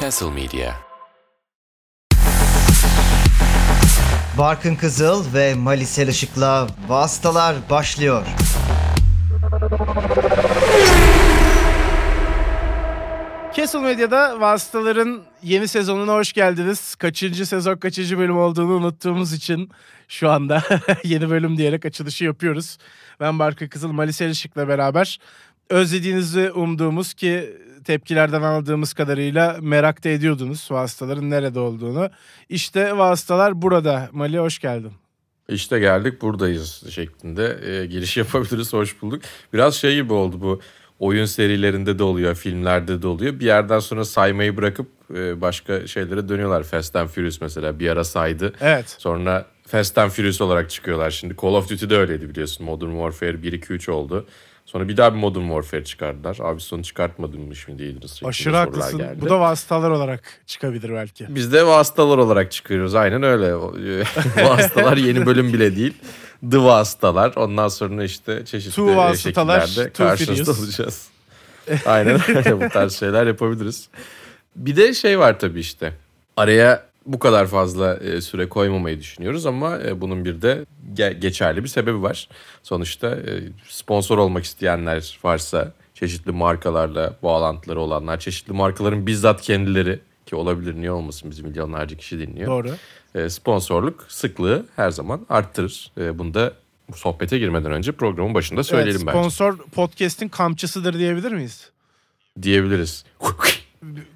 Castle Media. Barkın Kızıl ve Malisel Işık'la Vastalar başlıyor. Castle Medya'da Vasıtaların yeni sezonuna hoş geldiniz. Kaçıncı sezon kaçıncı bölüm olduğunu unuttuğumuz için şu anda yeni bölüm diyerek açılışı yapıyoruz. Ben Barkın Kızıl, Malis Erişik'le beraber özlediğinizi umduğumuz ki tepkilerden aldığımız kadarıyla merak da ediyordunuz vasıtaların nerede olduğunu. İşte vasıtalar burada. Mali hoş geldin. İşte geldik buradayız şeklinde e, giriş yapabiliriz. Hoş bulduk. Biraz şey gibi oldu bu oyun serilerinde de oluyor, filmlerde de oluyor. Bir yerden sonra saymayı bırakıp e, başka şeylere dönüyorlar. Fast and Furious mesela bir ara saydı. Evet. Sonra Fast and Furious olarak çıkıyorlar şimdi. Call of Duty de öyleydi biliyorsun. Modern Warfare 1, 2, 3 oldu. Sonra bir daha bir Modern Warfare çıkardılar. Abi sonu çıkartmadın mı şimdi İdris? Aşırı haklısın. geldi. Bu da vasıtalar olarak çıkabilir belki. Biz de vasıtalar olarak çıkıyoruz. Aynen öyle. E, vasıtalar yeni bölüm bile değil. The vasıtalar. Ondan sonra işte çeşitli Two şekillerde karşınızda olacağız. Aynen öyle. Bu tarz şeyler yapabiliriz. Bir de şey var tabii işte. Araya bu kadar fazla e, süre koymamayı düşünüyoruz ama e, bunun bir de ge- geçerli bir sebebi var. Sonuçta e, sponsor olmak isteyenler varsa çeşitli markalarla bağlantıları olanlar, çeşitli markaların bizzat kendileri ki olabilir niye olmasın bizi milyonlarca kişi dinliyor. Doğru. E, sponsorluk sıklığı her zaman arttırır. E, bunu da sohbete girmeden önce programın başında söyleyelim evet, bence. sponsor podcast'in kamçısıdır diyebilir miyiz? Diyebiliriz.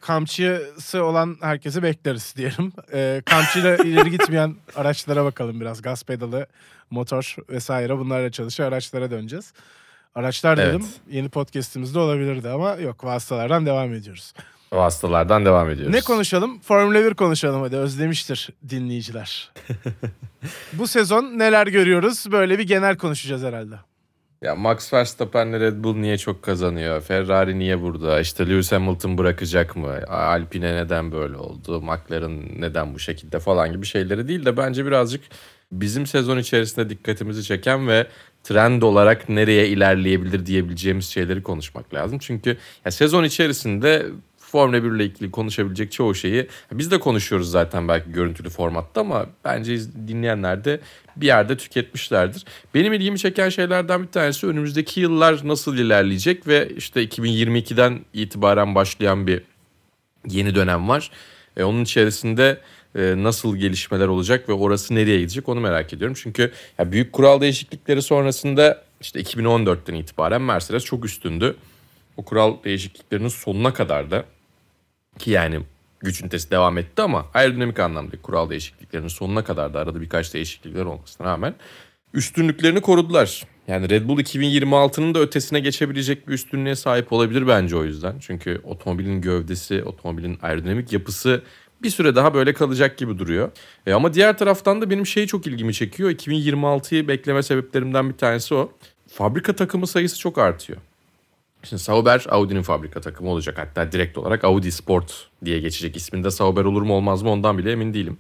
kamçısı olan herkese bekleriz diyelim. Ee, kamçıyla ileri gitmeyen araçlara bakalım biraz. Gaz pedalı, motor vesaire bunlarla çalışan araçlara döneceğiz. Araçlar Evet. dedim yeni podcast'imizde olabilirdi ama yok vasıtalardan devam ediyoruz. Vasıtalardan devam ediyoruz. Ne konuşalım? Formula 1 konuşalım hadi özlemiştir dinleyiciler. Bu sezon neler görüyoruz? Böyle bir genel konuşacağız herhalde. Ya Max Verstappen'le Red Bull niye çok kazanıyor? Ferrari niye burada? İşte Lewis Hamilton bırakacak mı? Alpine neden böyle oldu? McLaren neden bu şekilde falan gibi şeyleri değil de bence birazcık bizim sezon içerisinde dikkatimizi çeken ve trend olarak nereye ilerleyebilir diyebileceğimiz şeyleri konuşmak lazım. Çünkü ya sezon içerisinde Formula 1 ile ilgili konuşabilecek çoğu şeyi biz de konuşuyoruz zaten belki görüntülü formatta ama bence dinleyenler de bir yerde tüketmişlerdir. Benim ilgimi çeken şeylerden bir tanesi önümüzdeki yıllar nasıl ilerleyecek ve işte 2022'den itibaren başlayan bir yeni dönem var. E, onun içerisinde e, nasıl gelişmeler olacak ve orası nereye gidecek onu merak ediyorum. Çünkü ya büyük kural değişiklikleri sonrasında işte 2014'ten itibaren Mercedes çok üstündü. O kural değişikliklerinin sonuna kadar da ki yani güç ünitesi devam etti ama aerodinamik anlamda kural değişikliklerinin sonuna kadar da arada birkaç değişiklikler olmasına rağmen üstünlüklerini korudular. Yani Red Bull 2026'nın da ötesine geçebilecek bir üstünlüğe sahip olabilir bence o yüzden. Çünkü otomobilin gövdesi, otomobilin aerodinamik yapısı bir süre daha böyle kalacak gibi duruyor. E ama diğer taraftan da benim şey çok ilgimi çekiyor. 2026'yı bekleme sebeplerimden bir tanesi o. Fabrika takımı sayısı çok artıyor. Şimdi Sauber Audi'nin fabrika takımı olacak. Hatta direkt olarak Audi Sport diye geçecek. İsminde Sauber olur mu olmaz mı ondan bile emin değilim.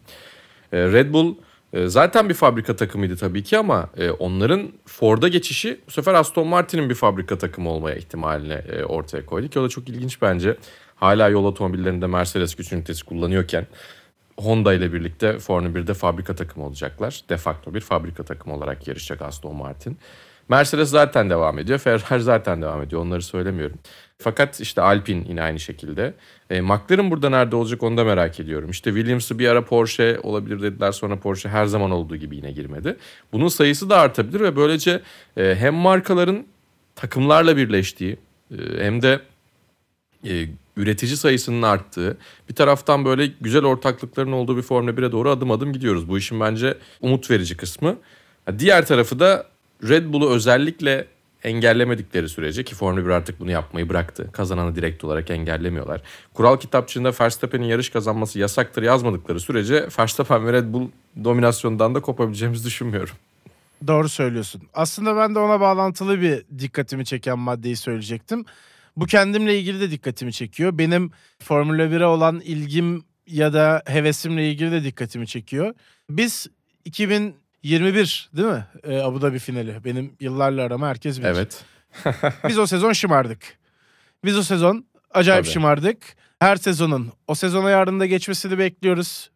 E, Red Bull e, zaten bir fabrika takımıydı tabii ki ama e, onların Ford'a geçişi bu sefer Aston Martin'in bir fabrika takımı olmaya ihtimalini e, ortaya koydu ki o da çok ilginç bence. Hala yol otomobillerinde Mercedes güç ünitesi kullanıyorken Honda ile birlikte Formula 1'de fabrika takımı olacaklar. De facto bir fabrika takımı olarak yarışacak Aston Martin. Mercedes zaten devam ediyor. Ferrari zaten devam ediyor. Onları söylemiyorum. Fakat işte Alpine yine aynı şekilde. E, McLaren burada nerede olacak onu da merak ediyorum. İşte Williams'ı bir ara Porsche olabilir dediler. Sonra Porsche her zaman olduğu gibi yine girmedi. Bunun sayısı da artabilir ve böylece e, hem markaların takımlarla birleştiği e, hem de e, üretici sayısının arttığı, bir taraftan böyle güzel ortaklıkların olduğu bir Formula 1'e doğru adım adım gidiyoruz. Bu işin bence umut verici kısmı. Diğer tarafı da Red Bull'u özellikle engellemedikleri sürece ki Formula 1 artık bunu yapmayı bıraktı. Kazananı direkt olarak engellemiyorlar. Kural kitapçığında Verstappen'in yarış kazanması yasaktır yazmadıkları sürece Verstappen ve Red Bull dominasyondan da kopabileceğimizi düşünmüyorum. Doğru söylüyorsun. Aslında ben de ona bağlantılı bir dikkatimi çeken maddeyi söyleyecektim. Bu kendimle ilgili de dikkatimi çekiyor. Benim Formula 1'e olan ilgim ya da hevesimle ilgili de dikkatimi çekiyor. Biz 2021 değil mi? Ee, Abu Dhabi finali. Benim yıllarla arama herkes bilir. Evet. Biz o sezon şımardık. Biz o sezon acayip Tabii. şımardık. Her sezonun o sezona yarında geçmesini bekliyoruz.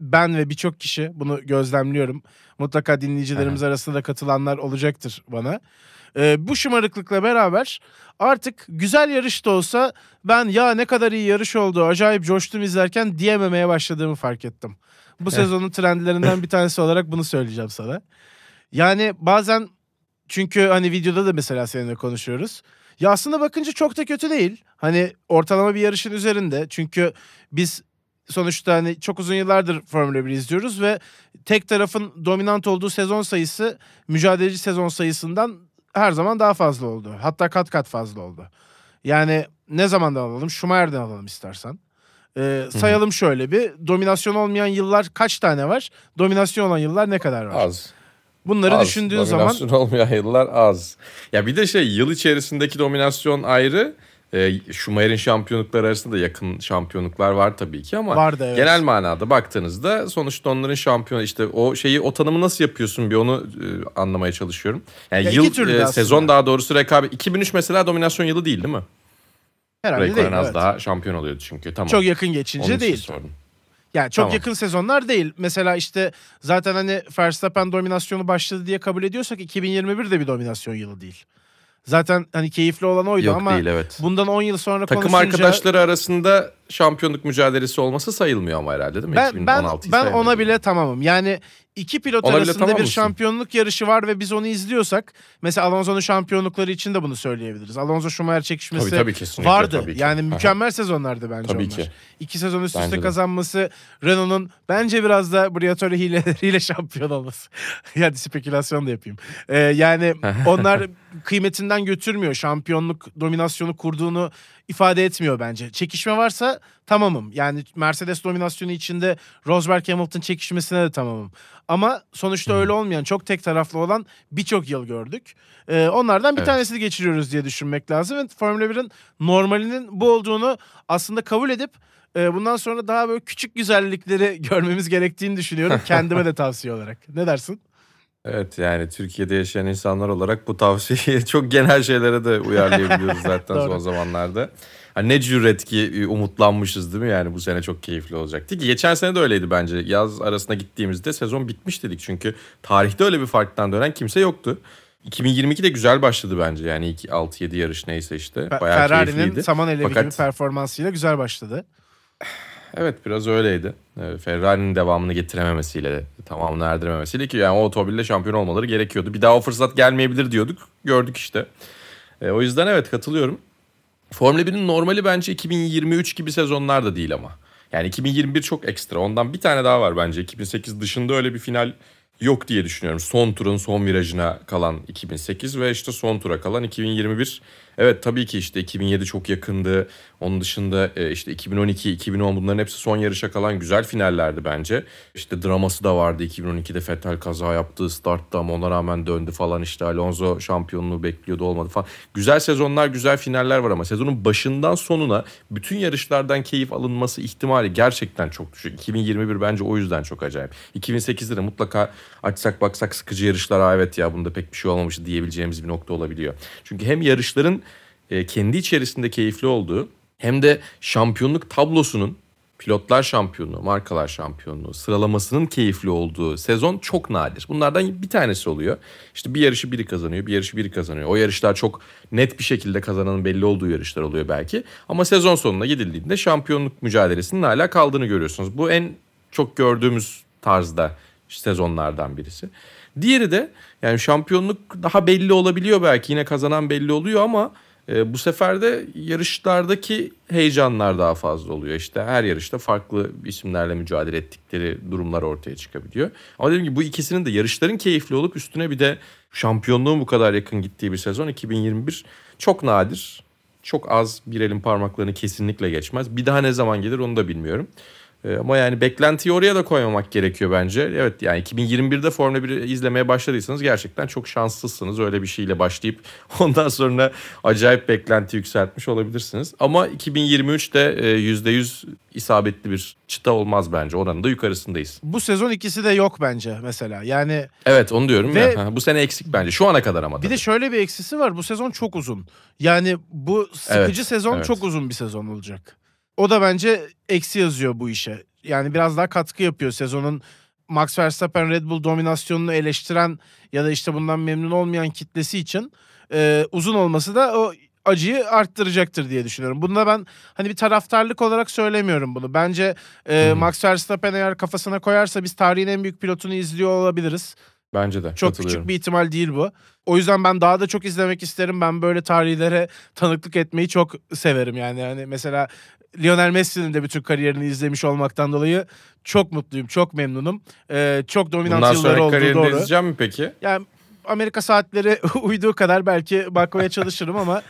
Ben ve birçok kişi bunu gözlemliyorum. Mutlaka dinleyicilerimiz arasında da katılanlar olacaktır bana. Ee, bu şımarıklıkla beraber artık güzel yarış da olsa ben ya ne kadar iyi yarış oldu acayip coştum izlerken diyememeye başladığımı fark ettim. Bu sezonun trendlerinden bir tanesi olarak bunu söyleyeceğim sana. Yani bazen çünkü hani videoda da mesela seninle konuşuyoruz. Ya aslında bakınca çok da kötü değil. Hani ortalama bir yarışın üzerinde. Çünkü biz sonuçta hani çok uzun yıllardır Formula 1 izliyoruz ve tek tarafın dominant olduğu sezon sayısı mücadeleci sezon sayısından her zaman daha fazla oldu. Hatta kat kat fazla oldu. Yani ne zamandan alalım? Schumacher'den alalım istersen. Ee, sayalım şöyle bir. Dominasyon olmayan yıllar kaç tane var? Dominasyon olan yıllar ne kadar var? Az. Bunları az. düşündüğün zaman Dominasyon olmayan yıllar az. Ya bir de şey yıl içerisindeki dominasyon ayrı. E, Schumacher'in şampiyonlukları arasında da yakın şampiyonluklar var tabii ki ama Vardı, evet. genel manada baktığınızda sonuçta onların şampiyonu işte o şeyi o tanımı nasıl yapıyorsun bir onu e, anlamaya çalışıyorum. Yani Ya yıl e, sezon daha doğrusu rekabet 2003 mesela dominasyon yılı değil değil mi? Herhalde değil. Raikkonen az evet. daha şampiyon oluyordu çünkü tamam. Çok yakın geçince değil. sordum. Yani çok Tamam. yakın sezonlar değil. Mesela işte zaten hani Verstappen dominasyonu başladı diye kabul ediyorsak 2021 de bir dominasyon yılı değil. Zaten hani keyifli olan oydu Yok ama değil evet. bundan 10 yıl sonra Takım konuşunca arkadaşları arasında şampiyonluk mücadelesi olması sayılmıyor ama herhalde değil mi? ben ben 2016'yı ben ona bile tamamım. Yani iki pilot Ona arasında tamam bir mısın? şampiyonluk yarışı var ve biz onu izliyorsak mesela Alonso'nun şampiyonlukları için de bunu söyleyebiliriz. Alonso Schumacher çekişmesi Tabii, tabii, kesinlikle, vardı. tabii ki. Yani Aha. mükemmel sezonlardı bence Tabii onlar. ki. İki sezon üst üste kazanması, Renault'un bence biraz da Briatore hileleriyle şampiyon olması. yani spekülasyon da yapayım. Ee, yani onlar kıymetinden götürmüyor. Şampiyonluk dominasyonu kurduğunu ifade etmiyor bence. Çekişme varsa tamamım. Yani Mercedes dominasyonu içinde Rosberg Hamilton çekişmesine de tamamım. Ama sonuçta öyle olmayan çok tek taraflı olan birçok yıl gördük. Ee, onlardan bir Evet. tanesini geçiriyoruz diye düşünmek lazım. Ve Formula 1'in normalinin bu olduğunu aslında kabul edip e, bundan sonra daha böyle küçük güzellikleri görmemiz gerektiğini düşünüyorum. Kendime de tavsiye olarak. Ne dersin? Evet yani Türkiye'de yaşayan insanlar olarak bu tavsiyeyi çok genel şeylere de uyarlayabiliyoruz zaten Doğru. son zamanlarda. Hani ne cüret ki e, umutlanmışız değil mi yani bu sene çok keyifli olacaktı ki geçen sene de öyleydi bence. Yaz arasına gittiğimizde sezon bitmiş dedik çünkü tarihte öyle bir farktan dönen kimse yoktu. 2022 de güzel başladı bence yani ilk 6-7 yarış neyse işte Fe- bayağı Ferrari'nin keyifliydi. saman alevi Fakat- gibi performansıyla güzel başladı. Evet biraz öyleydi. Ee, Ferrari'nin devamını getirememesiyle, tamamını erdirememesiyle ki yani o otomobille şampiyon olmaları gerekiyordu. Bir daha o fırsat gelmeyebilir diyorduk. Gördük işte. Ee, o yüzden evet katılıyorum. Formula 1'in normali bence 2023 gibi sezonlar da değil ama. Yani 2021 çok ekstra. Ondan bir tane daha var bence. 2008 dışında öyle bir final yok diye düşünüyorum. Son turun son virajına kalan 2008 ve işte son tura kalan 2021. Evet tabii ki işte 2007 çok yakındı. Onun dışında e, işte 2012, 2010 bunların hepsi son yarışa kalan güzel finallerdi bence. İşte draması da vardı 2012'de Vettel kaza yaptığı startta ama ona rağmen döndü falan işte Alonso şampiyonluğu bekliyordu olmadı falan. Güzel sezonlar, güzel finaller var ama sezonun başından sonuna bütün yarışlardan keyif alınması ihtimali gerçekten çok düşük. 2021 bence o yüzden çok acayip. 2008'de de mutlaka açsak baksak sıkıcı yarışlar "Aa evet ya bunda pek bir şey olmamış diyebileceğimiz bir nokta olabiliyor. Çünkü hem yarışların kendi içerisinde keyifli olduğu hem de şampiyonluk tablosunun pilotlar şampiyonluğu, markalar şampiyonluğu sıralamasının keyifli olduğu sezon çok nadir. Bunlardan bir tanesi oluyor. İşte bir yarışı biri kazanıyor, bir yarışı biri kazanıyor. O yarışlar çok net bir şekilde kazananın belli olduğu yarışlar oluyor belki. Ama sezon sonuna gidildiğinde şampiyonluk mücadelesinin hala kaldığını görüyorsunuz. Bu en çok gördüğümüz tarzda sezonlardan birisi. Diğeri de yani şampiyonluk daha belli olabiliyor belki yine kazanan belli oluyor ama e, bu sefer de yarışlardaki heyecanlar daha fazla oluyor. İşte her yarışta farklı isimlerle mücadele ettikleri durumlar ortaya çıkabiliyor. Ama dediğim gibi bu ikisinin de yarışların keyifli olup üstüne bir de şampiyonluğun bu kadar yakın gittiği bir sezon 2021 çok nadir. Çok az bir elin parmaklarını kesinlikle geçmez. Bir daha ne zaman gelir onu da bilmiyorum. E, ama yani beklentiyi oraya da koymamak gerekiyor bence. Evet yani 2021'de Formula 1'i izlemeye başladıysanız gerçekten çok şanslısınız. Öyle bir şeyle başlayıp ondan sonra acayip beklenti yükseltmiş olabilirsiniz. Ama 2023'te e, %100 isabetli bir çıta olmaz bence. Oranın da yukarısındayız. Bu sezon ikisi de yok bence mesela. Yani Evet onu diyorum Ve- ya. Bu sene eksik bence. Şu ana kadar ama. bir de tabii. şöyle bir eksisi var. Bu sezon çok uzun. Yani bu sıkıcı Evet, sezon evet. çok uzun bir sezon olacak. O da bence eksi yazıyor bu işe. Yani biraz daha katkı yapıyor sezonun Max Verstappen Red Bull dominasyonunu eleştiren ya da işte bundan memnun olmayan kitlesi için e, uzun olması da o acıyı arttıracaktır diye düşünüyorum. Bunda ben hani bir taraftarlık olarak söylemiyorum bunu. Bence e, hı. Max Verstappen eğer kafasına koyarsa biz tarihin en büyük pilotunu izliyor olabiliriz. Bence de. Çok küçük bir ihtimal değil bu. O yüzden ben daha da çok izlemek isterim. Ben böyle tarihlere tanıklık etmeyi çok severim yani. Yani mesela Lionel Messi'nin de bütün kariyerini izlemiş olmaktan dolayı çok mutluyum, çok memnunum. Ee, çok dominant Bundan yılları olduğu doğru. izleyeceğim mi peki? Yani Amerika saatleri uyduğu kadar belki bakmaya çalışırım ama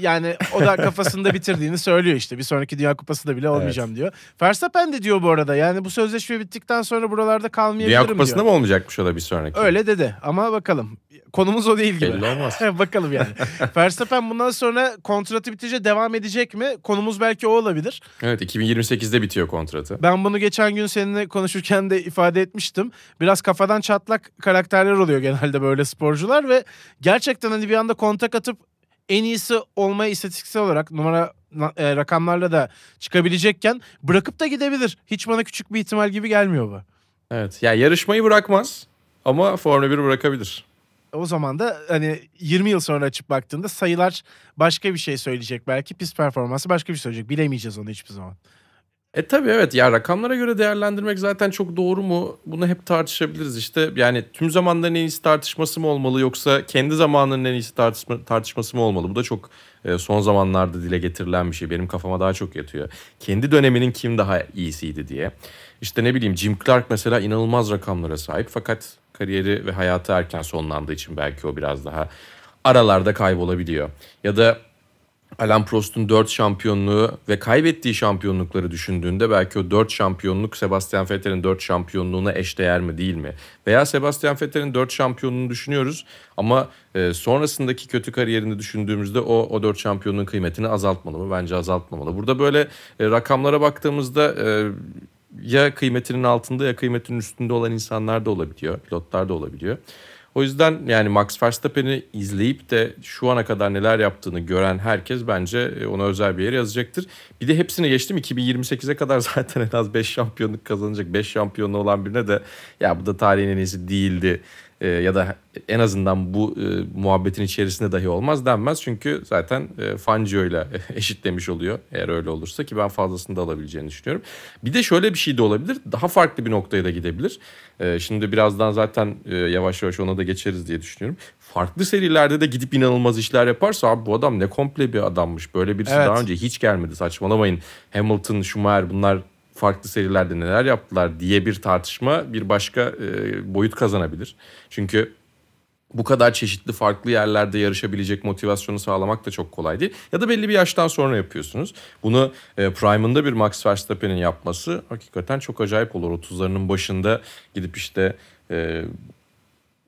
yani o da kafasında bitirdiğini söylüyor işte. Bir sonraki Dünya Kupası'nda bile olmayacağım diyor. Verstappen de diyor bu arada. Yani bu sözleşme bittikten sonra buralarda kalmayabilirim Dünya diyor. Kupası'nda mı olmayacakmış o da bir sonraki? Öyle dedi ama bakalım. Konumuz o değil gibi. Belli olmaz. bakalım yani. Verstappen bundan sonra kontratı bitince devam edecek mi? Konumuz belki o olabilir. Evet 2028'de bitiyor kontratı. Ben bunu geçen gün seninle konuşurken de ifade etmiştim. Biraz kafadan çatlak karakterler oluyor genelde böyle sporcular ve gerçekten hani bir anda kontak atıp en iyisi olmaya istatistiksel olarak numara e, rakamlarla da çıkabilecekken bırakıp da gidebilir. Hiç bana küçük bir ihtimal gibi gelmiyor bu. Evet. Yani yarışmayı bırakmaz ama Formula 1 bırakabilir. O zaman da hani 20 yıl sonra açıp baktığında sayılar başka bir şey söyleyecek belki. Pist performansı başka bir şey söyleyecek. Bilemeyeceğiz onu hiçbir zaman. E tabii evet ya rakamlara göre değerlendirmek zaten çok doğru mu? Bunu hep tartışabiliriz işte. Yani tüm zamanların en iyisi tartışması mı olmalı yoksa kendi zamanının en iyisi tartışma, tartışması mı olmalı? Bu da çok e, son zamanlarda dile getirilen bir şey. Benim kafama daha çok yatıyor. Kendi döneminin kim daha iyisiydi diye. İşte ne bileyim Jim Clark mesela inanılmaz rakamlara sahip fakat kariyeri ve hayatı erken sonlandığı için belki o biraz daha aralarda kaybolabiliyor. Ya da Alain Prost'un 4 şampiyonluğu ve kaybettiği şampiyonlukları düşündüğünde belki o 4 şampiyonluk Sebastian Vettel'in 4 şampiyonluğuna eşdeğer mi değil mi? Veya Sebastian Vettel'in 4 şampiyonluğunu düşünüyoruz ama e, sonrasındaki kötü kariyerini düşündüğümüzde o o 4 şampiyonluğun kıymetini azaltmalı mı? Bence azaltmamalı. Burada böyle e, rakamlara baktığımızda e, ya kıymetinin altında ya kıymetinin üstünde olan insanlar da olabiliyor. Pilotlar da olabiliyor. O yüzden yani Max Verstappen'i izleyip de şu ana kadar neler yaptığını gören herkes bence e, ona özel bir yer yazacaktır. Bir de hepsini geçtim 2028'e kadar zaten en az 5 şampiyonluk kazanacak. 5 şampiyonlu olan birine de ya bu da tarihin en iyisi değildi e, ya da en azından bu e, muhabbetin içerisinde dahi olmaz denmez. Çünkü zaten e, Fangio ile eşitlemiş oluyor eğer öyle olursa ki ben fazlasını da alabileceğini düşünüyorum. Bir de şöyle bir şey de olabilir daha farklı bir noktaya da gidebilir. E, şimdi birazdan zaten e, yavaş yavaş ona da geçeriz diye düşünüyorum. Farklı serilerde de gidip inanılmaz işler yaparsa abi bu adam ne komple bir adammış. Böyle birisi Evet. daha önce hiç gelmedi saçmalamayın. Hamilton, Schumacher bunlar farklı serilerde neler yaptılar diye bir tartışma bir başka e, boyut kazanabilir. Çünkü bu kadar çeşitli farklı yerlerde yarışabilecek motivasyonu sağlamak da çok kolay değil. Ya da belli bir yaştan sonra yapıyorsunuz. Bunu e, Prime'ında bir Max Verstappen'in yapması hakikaten çok acayip olur. 30'larının başında gidip işte e,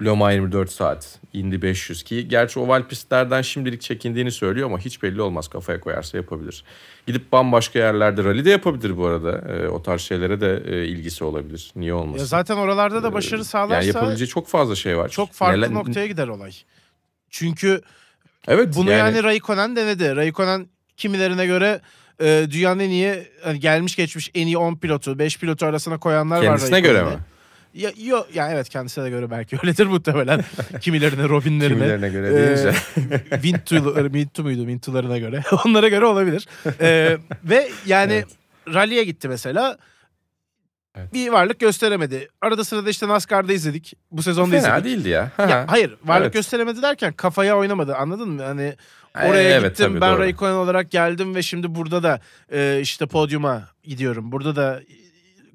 Le Mans 24 saat, Indy 500 ki gerçi oval pistlerden şimdilik çekindiğini söylüyor ama hiç belli olmaz kafaya koyarsa yapabilir. Gidip bambaşka yerlerde rally de yapabilir bu arada. E, o tarz şeylere de e, ilgisi olabilir. Niye olmasın? Ya zaten oralarda da başarı sağlarsa yani yapabileceği çok fazla şey var. çok farklı Neler- noktaya gider olay. Çünkü Evet bunu yani, Raikkonen denedi. Raikkonen kimilerine göre e, dünyanın en iyi hani gelmiş geçmiş en iyi 10 pilotu, 5 pilotu arasına koyanlar var. kendisine göre mi? Ya, yo, ya evet kendisine göre belki öyledir muhtemelen. Kimilerine, Robinlerine. Kimilerine göre Ee, deyince. Vintu'ları, Vintu muydu? Vintu'larına göre. Onlara göre olabilir. Ee, ve yani Evet. rally'e gitti mesela. Evet. Bir varlık gösteremedi. Arada sırada işte NASCAR'da izledik. Bu sezonda Fena izledik. değildi ya. Ya, hayır varlık Evet. gösteremedi derken kafaya oynamadı anladın mı? Hani Ee, oraya evet, gittim tabii, ben doğru. Raikkonen olarak geldim ve şimdi burada da e, işte podyuma gidiyorum. Burada da e,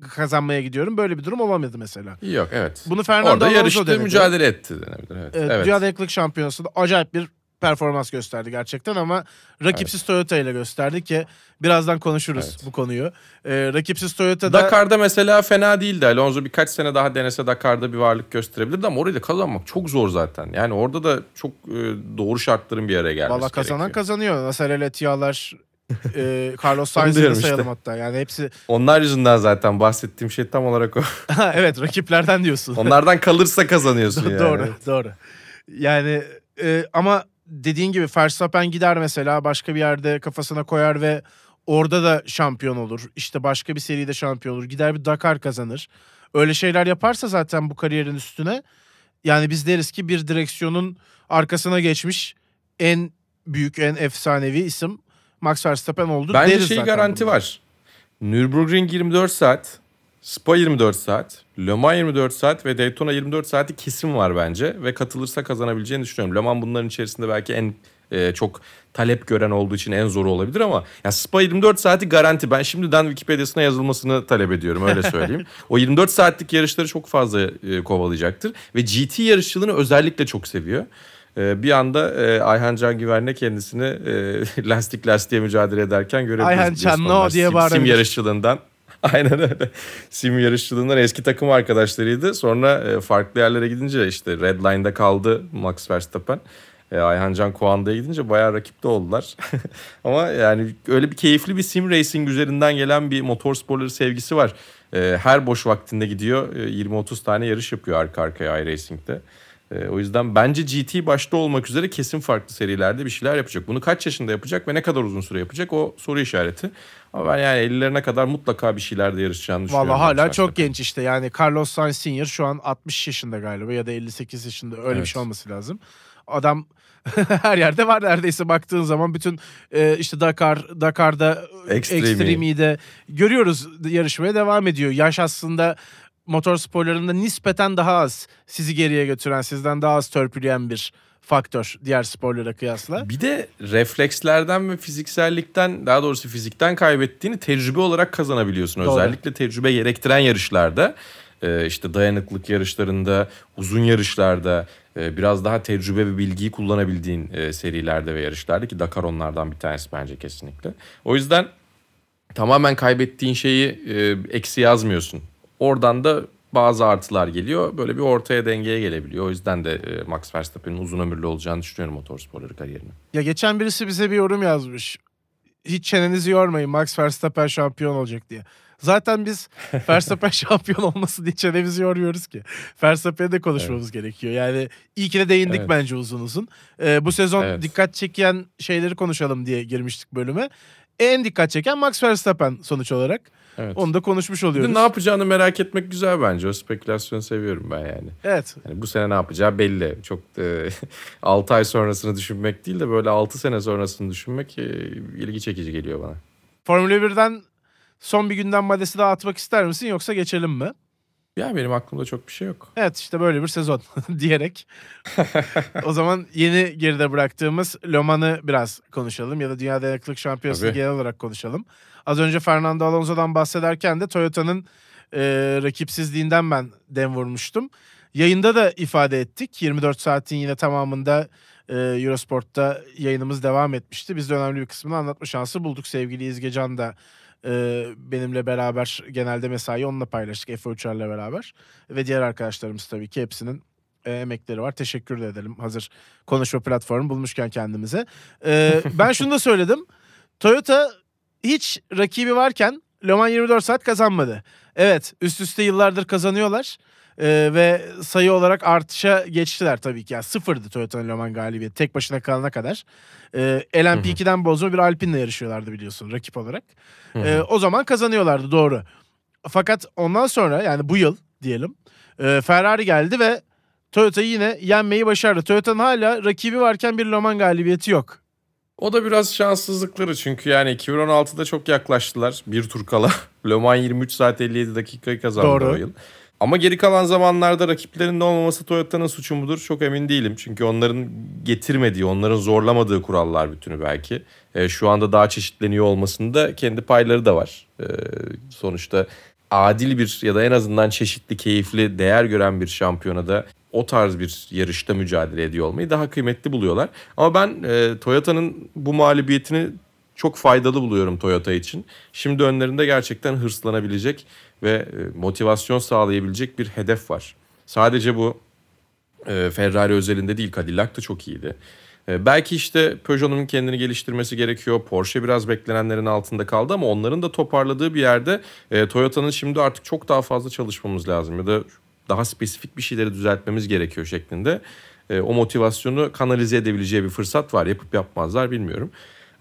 kazanmaya gidiyorum. Böyle bir durum olamadı mesela. Yok evet. Bunu Fernando Orada Alonso yarıştı denedi. mücadele etti denebilir. Evet. Evet, evet. Dünya Dayanıklılık Şampiyonası'nda acayip bir performans gösterdi gerçekten ama rakipsiz Toyota ile gösterdi ki birazdan konuşuruz Evet. bu konuyu. Ee, rakipsiz Toyota'da Dakar'da mesela fena değildi. Alonso birkaç sene daha denese Dakar'da bir varlık gösterebilirdi ama orayı da kazanmak çok zor zaten. Yani orada da çok e, doğru şartların bir araya gelmesi valla kazanan gerekiyor. kazanıyor. Nasser El Attiyah'lar, e, Carlos Sainz'ı da diyorum işte. sayalım hatta. Yani hepsi Onlar yüzünden zaten bahsettiğim şey tam olarak o. evet rakiplerden diyorsun. Onlardan kalırsa kazanıyorsun yani. doğru, doğru. Yani e, ama dediğin gibi Verstappen gider mesela başka bir yerde kafasına koyar ve orada da şampiyon olur. İşte başka bir seride şampiyon olur. Gider bir Dakar kazanır. Öyle şeyler yaparsa zaten bu kariyerin üstüne yani biz deriz ki bir direksiyonun arkasına geçmiş en büyük, en efsanevi isim Max Verstappen oldu Bence deriz şey zaten garanti bundan. var. Nürburgring 24 saat, Spa 24 saat, Le Mans 24 saat ve Daytona 24 saati kesin var bence. Ve katılırsa kazanabileceğini düşünüyorum. Le Mans bunların içerisinde belki en e, çok talep gören olduğu için en zoru olabilir ama ya Spa 24 saati garanti. Ben şimdiden Wikipedia'sına yazılmasını talep ediyorum öyle söyleyeyim. o 24 saatlik yarışları çok fazla e, kovalayacaktır. Ve GT yarışçılığını özellikle çok seviyor. E, bir anda e, Ayhan Can Güven'le kendisini e, lastik lastiğe mücadele ederken görebiliriz. Ayhan Can, no diye Sim- Sim yarışçılığından. Aynen öyle. Sim yarışçılığından eski takım arkadaşlarıydı. Sonra e, farklı yerlere gidince işte Red Line'da kaldı Max Verstappen. Ayhan Can Kuanda'ya gidince bayağı rakipte oldular. Ama yani öyle bir keyifli bir sim racing üzerinden gelen bir motorsporları sevgisi var. E, her boş vaktinde gidiyor e, 20-30 tane yarış yapıyor arka arkaya iRacing'de. E, o yüzden bence GT başta olmak üzere kesin farklı serilerde bir şeyler yapacak. Bunu kaç yaşında yapacak ve ne kadar uzun süre yapacak o soru işareti. Ama ben yani 50'lerine kadar mutlaka bir şeylerde yarışacağını düşünüyorum. Valla hala çok Verstappen. genç işte yani Carlos Sainz Senior şu an 60 yaşında galiba ya da 58 yaşında öyle bir Evet. şey olması lazım. Adam her yerde var neredeyse baktığın zaman bütün e, işte Dakar Dakar'da Extreme'i. Extreme'yi de görüyoruz yarışmaya devam ediyor. Yaş aslında motor sporlarında nispeten daha az sizi geriye götüren sizden daha az törpüleyen bir faktör diğer sporlara kıyasla. Bir de reflekslerden ve fiziksellikten daha doğrusu fizikten kaybettiğini tecrübe olarak kazanabiliyorsun. Doğru. Özellikle tecrübe gerektiren yarışlarda e, işte dayanıklık yarışlarında, uzun yarışlarda e, biraz daha tecrübe ve bilgiyi kullanabildiğin e, serilerde ve yarışlarda ki Dakar onlardan bir tanesi bence kesinlikle. O yüzden tamamen kaybettiğin şeyi e, eksi yazmıyorsun. Oradan da bazı artılar geliyor. Böyle bir ortaya dengeye gelebiliyor. O yüzden de e, Max Verstappen'in uzun ömürlü olacağını düşünüyorum motorsporları kariyerine. Ya geçen birisi bize bir yorum yazmış. Hiç çenenizi yormayın Max Verstappen şampiyon olacak diye. Zaten biz Verstappen şampiyon olması diye çenemizi yormuyoruz ki. Verstappen'e de konuşmamız gerekiyor. Yani iyi ki de değindik Evet. bence uzun uzun. Ee, bu sezon Evet. dikkat çeken şeyleri konuşalım diye girmiştik bölüme. En dikkat çeken Max Verstappen sonuç olarak. Evet. Onu da konuşmuş oluyoruz. ne yapacağını merak etmek güzel bence. O spekülasyonu seviyorum ben yani. Evet. Yani bu sene ne yapacağı belli. Çok e, 6 ay sonrasını düşünmek değil de böyle 6 sene sonrasını düşünmek e, ilgi çekici geliyor bana. Formula 1'den son bir gündem maddesi daha atmak ister misin yoksa geçelim mi? Ya benim aklımda çok bir şey yok. Evet işte böyle bir sezon diyerek. o zaman yeni geride bıraktığımız Le Mans'ı biraz konuşalım ya da Dünya Dayanıklılık Şampiyonası'nı genel olarak konuşalım. Az önce Fernando Alonso'dan bahsederken de Toyota'nın e, rakipsizliğinden ben dem vurmuştum. Yayında da ifade ettik. 24 saatin yine tamamında e, Eurosport'ta yayınımız devam etmişti. Biz de önemli bir kısmını anlatma şansı bulduk. Sevgili İzgecan da e, benimle beraber genelde mesai onunla paylaştık Efe Uçar'la beraber. Ve diğer arkadaşlarımız tabii ki hepsinin e, emekleri var. Teşekkür de edelim hazır konuşma platformu bulmuşken kendimize. E, ben şunu da söyledim. Toyota hiç rakibi varken Le Mans 24 saat kazanmadı. Evet üst üste yıllardır kazanıyorlar. E, ve sayı olarak artışa geçtiler tabii ki. Yani sıfırdı Toyota'nın Le Mans galibiyeti tek başına kalana kadar. E, LMP2'den bozma bir Alpine'le yarışıyorlardı biliyorsun rakip olarak. Hı hı. E, o zaman kazanıyorlardı doğru. Fakat ondan sonra yani bu yıl diyelim e, Ferrari geldi ve Toyota'yı yine yenmeyi başardı. Toyota'nın hala rakibi varken bir Le Mans galibiyeti yok. O da biraz şanssızlıkları çünkü yani 2016'da çok yaklaştılar bir tur kala. Le Mans 23 saat 57 dakikayı kazandı Doğru. o yıl. Ama geri kalan zamanlarda rakiplerinin olmaması Toyota'nın suçu mudur çok emin değilim. Çünkü onların getirmediği, onların zorlamadığı kurallar bütünü belki. E, şu anda daha çeşitleniyor olmasında kendi payları da var. E, sonuçta adil bir ya da en azından çeşitli, keyifli, değer gören bir şampiyonada o tarz bir yarışta mücadele ediyor olmayı daha kıymetli buluyorlar. Ama ben e, Toyota'nın bu mağlubiyetini çok faydalı buluyorum Toyota için. Şimdi önlerinde gerçekten hırslanabilecek ve e, motivasyon sağlayabilecek bir hedef var. Sadece bu e, Ferrari özelinde değil Cadillac da çok iyiydi. E, belki işte Peugeot'un kendini geliştirmesi gerekiyor. Porsche biraz beklenenlerin altında kaldı ama onların da toparladığı bir yerde Toyota'nın şimdi artık çok daha fazla çalışmamız lazım ya da daha spesifik bir şeyleri düzeltmemiz gerekiyor şeklinde. O motivasyonu kanalize edebileceği bir fırsat var. Yapıp yapmazlar bilmiyorum.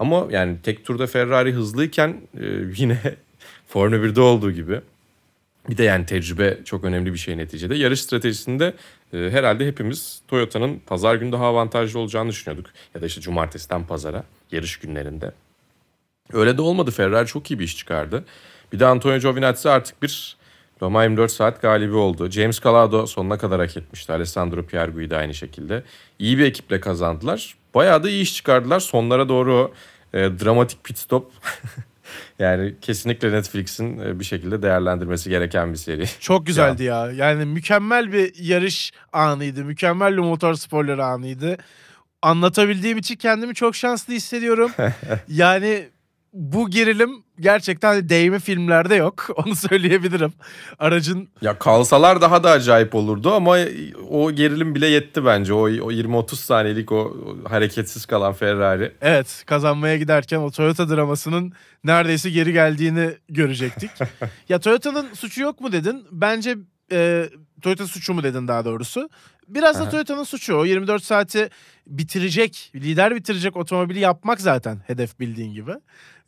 Ama yani tek turda Ferrari hızlıyken e, yine Formula 1'de olduğu gibi bir de yani tecrübe çok önemli bir şey neticede. Yarış stratejisinde e, herhalde hepimiz Toyota'nın pazar günü daha avantajlı olacağını düşünüyorduk. Ya da işte cumartesiden pazara yarış günlerinde. Öyle de olmadı. Ferrari çok iyi bir iş çıkardı. Bir de Antonio Giovinazzi artık bir Le Mans 24 saat galibi oldu. James Calado sonuna kadar hak etmişti. Alessandro Pierguidi de aynı şekilde. İyi bir ekiple kazandılar. Bayağı da iyi iş çıkardılar. Sonlara doğru e, dramatik pit stop yani kesinlikle Netflix'in e, bir şekilde değerlendirmesi gereken bir seri. Çok güzeldi ya. Yani mükemmel bir yarış anıydı. Mükemmel bir motor sporları anıydı. Anlatabildiğim için kendimi çok şanslı hissediyorum. yani bu gerilim gerçekten değme filmlerde yok. Onu söyleyebilirim. Aracın Ya kalsalar daha da acayip olurdu ama o gerilim bile yetti bence. O, o 20-30 saniyelik o, o hareketsiz kalan Ferrari. evet kazanmaya giderken o Toyota dramasının neredeyse geri geldiğini görecektik. ya Toyota'nın suçu yok mu dedin? Bence e, Toyota suçu mu dedin daha doğrusu? Biraz da. Toyota'nın suçu. O 24 saati bitirecek, lider bitirecek otomobili yapmak zaten hedef bildiğin gibi.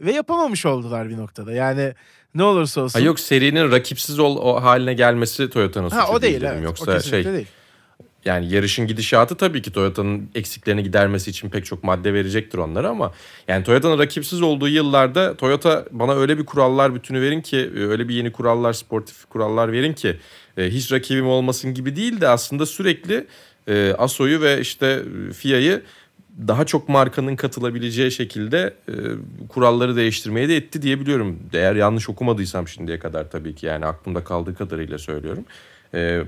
Ve yapamamış oldular bir noktada. Yani ne olursa olsun. Ha yok serinin rakipsiz ol, o haline gelmesi Toyota'nın suçu ha, o değil dedim. evet. o Yoksa kesinlikle şey değil. Yani yarışın gidişatı tabii ki Toyota'nın eksiklerini gidermesi için pek çok madde verecektir onlara ama yani Toyota'nın rakipsiz olduğu yıllarda Toyota bana öyle bir kurallar bütünü verin ki öyle bir yeni kurallar sportif kurallar verin ki e, hiç rakibim olmasın gibi değil de aslında sürekli e, Aso'yu ve işte e, FIA'yı daha çok markanın katılabileceği şekilde e, kuralları değiştirmeye de etti diyebiliyorum. Eğer yanlış okumadıysam şimdiye kadar tabii ki yani aklımda kaldığı kadarıyla söylüyorum. E,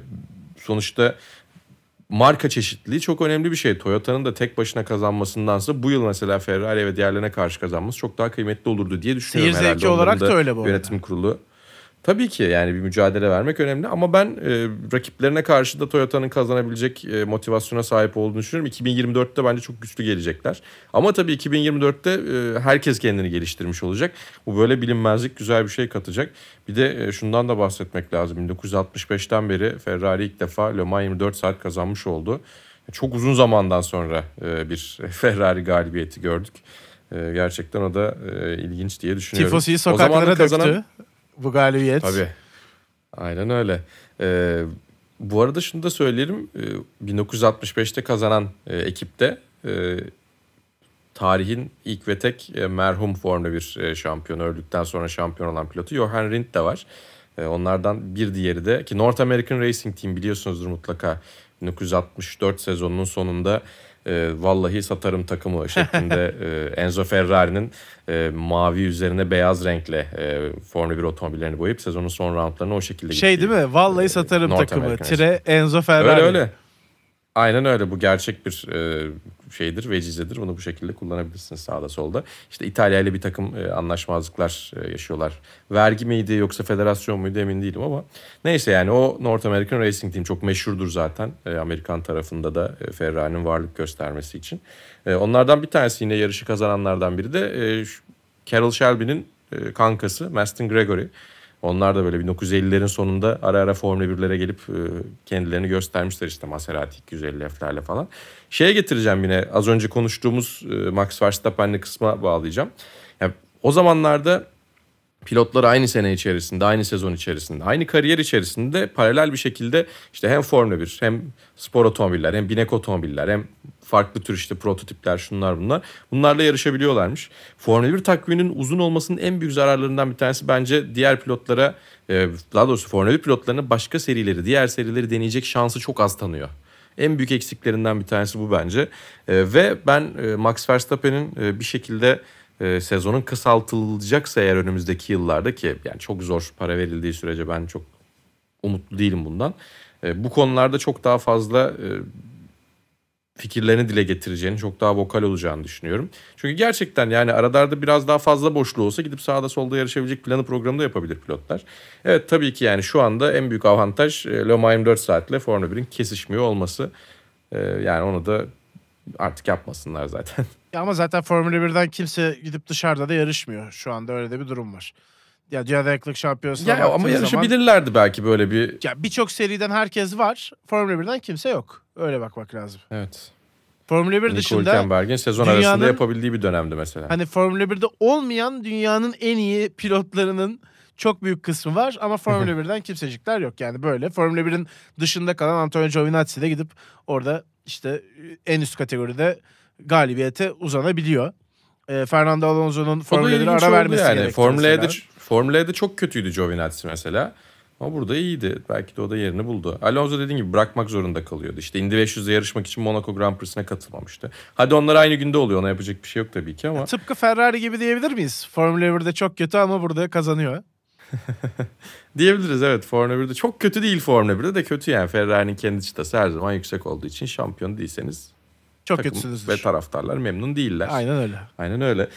sonuçta marka çeşitliliği çok önemli bir şey. Toyota'nın da tek başına kazanmasındansa bu yıl mesela Ferrari ve diğerlerine karşı kazanması çok daha kıymetli olurdu diye düşünüyorum. Seyir zevki herhalde. olarak Onların da öyle bu arada. Yönetim kurulu. Tabii ki yani bir mücadele vermek önemli ama ben e, rakiplerine karşı da Toyota'nın kazanabilecek e, motivasyona sahip olduğunu düşünüyorum. 2024'te bence çok güçlü gelecekler. Ama tabii 2024'te e, herkes kendini geliştirmiş olacak. Bu böyle bilinmezlik güzel bir şey katacak. Bir de e, şundan da bahsetmek lazım. 1965'ten beri Ferrari ilk defa Le Mans 24 saat kazanmış oldu. Çok uzun zamandan sonra e, bir Ferrari galibiyeti gördük. E, gerçekten o da e, ilginç diye düşünüyorum. Tifosi'yi O zaman sokaklara kazanan- döktü. Bu galibiyet. Tabii. Aynen öyle. Ee, bu arada şunu da söyleyelim. Ee, 1965'te kazanan e, ekipte e, tarihin ilk ve tek e, merhum Formula 1 e, şampiyonu öldükten sonra şampiyon olan pilotu Johan Rindt de var. E, onlardan bir diğeri de ki North American Racing Team biliyorsunuzdur mutlaka 1964 sezonunun sonunda e, vallahi satarım takımı şeklinde e, Enzo Ferrari'nin e, mavi üzerine beyaz renkle e, Formula 1 otomobillerini boyayıp sezonun son roundlarını o şekilde Şey değil gittiği, mi? Vallahi e, satarım North takımı. American Tire Enzo Ferrari. Öyle öyle. Aynen öyle. Bu gerçek bir e, şeydir, vecizedir. Bunu bu şekilde kullanabilirsiniz sağda solda. İşte İtalya ile bir takım e, anlaşmazlıklar e, yaşıyorlar. Vergi miydi yoksa federasyon muydu emin değilim ama neyse yani o North American Racing Team çok meşhurdur zaten. E, Amerikan tarafında da e, Ferrari'nin varlık göstermesi için. E, onlardan bir tanesi yine yarışı kazananlardan biri de e, Carroll Shelby'nin e, kankası Mastin Gregory. Onlar da böyle 1950'lerin sonunda ara ara Formula 1'lere gelip e, kendilerini göstermişler işte Maserati 250F'lerle falan. Şeye getireceğim yine az önce konuştuğumuz e, Max Verstappen'li kısma bağlayacağım. Yani o zamanlarda pilotlar aynı sene içerisinde, aynı sezon içerisinde, aynı kariyer içerisinde paralel bir şekilde işte hem Formula 1 hem spor otomobiller hem binek otomobiller hem farklı tür işte prototipler şunlar bunlar bunlarla yarışabiliyorlarmış. Formula 1 takviminin uzun olmasının en büyük zararlarından bir tanesi bence diğer pilotlara e, daha doğrusu Formula 1 pilotlarına başka serileri, diğer serileri deneyecek şansı çok az tanıyor. En büyük eksiklerinden bir tanesi bu bence. E, ve ben e, Max Verstappen'in bir şekilde e, sezonun kısaltılacaksa eğer önümüzdeki yıllarda ki yani çok zor para verildiği sürece ben çok umutlu değilim bundan. e, bu konularda çok daha fazla e, fikirlerini dile getireceğini, çok daha vokal olacağını düşünüyorum. Çünkü gerçekten yani aralarda biraz daha fazla boşluğu olsa gidip sağda solda yarışabilecek planı programı da yapabilir pilotlar. Evet tabii ki yani şu anda en büyük avantaj Le Mans 24 saatle Formula 1'in kesişmiyor olması. E, yani onu da artık yapmasınlar zaten. Ya ama zaten Formula 1'den kimse gidip dışarıda da yarışmıyor. Şu anda öyle de bir durum var. Ya Dünya Dayanıklık Şampiyonası'na ya ama baktığın zaman- yarışabilirlerdi belki böyle bir Ya birçok seriden herkes var. Formula 1'den kimse yok. Öyle bakmak lazım. evet. Formula 1 Nico dışında Hülkenberg'in sezon dünyanın- arasında yapabildiği bir dönemdi mesela. hani Formula 1'de olmayan dünyanın en iyi pilotlarının çok büyük kısmı var ama Formula 1'den kimsecikler yok. Yani böyle Formula 1'in dışında kalan Antonio Giovinazzi de gidip orada işte en üst kategoride galibiyete uzanabiliyor. Ee, Fernando Alonso'nun O da Formula 1'e ilginç ara vermesi yani. gerekti Formula mesela. 1'de, Formula 1'de çok kötüydü Giovinazzi mesela. Ama burada iyiydi. Belki de o da yerini buldu. Alonso dediğin gibi bırakmak zorunda kalıyordu. İşte Indy 500'de yarışmak için Monaco Grand Prix'sine katılmamıştı. Hadi onlar aynı günde oluyor. Ona yapacak bir şey yok tabii ki ama. Tıpkı Ferrari gibi diyebilir miyiz? Formula 1'de çok kötü ama burada kazanıyor. Diyebiliriz evet. Formula 1'de çok kötü değil Formula 1'de de kötü yani. Ferrari'nin kendi çıtası her zaman yüksek olduğu için şampiyon değilseniz Çok takım kötüsünüzdür. ve taraftarlar memnun değiller. Aynen öyle. Aynen öyle.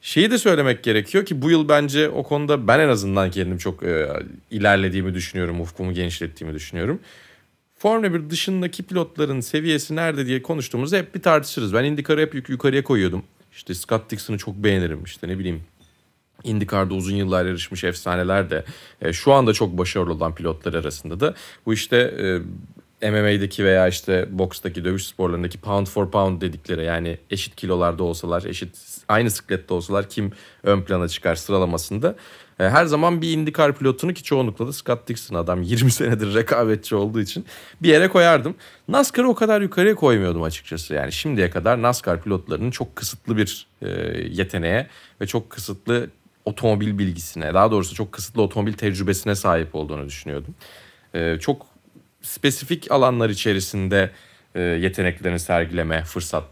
Şeyi de söylemek gerekiyor ki bu yıl bence o konuda ben en azından kendim çok e, ilerlediğimi düşünüyorum. Ufkumu genişlettiğimi düşünüyorum. Formula 1 dışındaki pilotların seviyesi nerede diye konuştuğumuzda hep bir tartışırız. Ben IndyCar'ı hep yuk- yukarıya koyuyordum. İşte Scott Dixon'ı çok beğenirim. İşte ne bileyim IndyCar'da uzun yıllar yarışmış efsaneler de e, şu anda çok başarılı olan pilotlar arasında da bu işte e, MMA'deki veya işte bokstaki dövüş sporlarındaki pound for pound dedikleri yani eşit kilolarda olsalar eşit aynı siklette olsalar kim ön plana çıkar sıralamasında e, her zaman bir IndyCar pilotunu ki çoğunlukla da Scott Dixon adam 20 senedir rekabetçi olduğu için bir yere koyardım. NASCAR'ı o kadar yukarıya koymuyordum açıkçası. Yani şimdiye kadar NASCAR pilotlarının çok kısıtlı bir e, yeteneğe ve çok kısıtlı otomobil bilgisine, daha doğrusu çok kısıtlı otomobil tecrübesine sahip olduğunu düşünüyordum. Ee, çok spesifik alanlar içerisinde e, yeteneklerini sergileme fırsat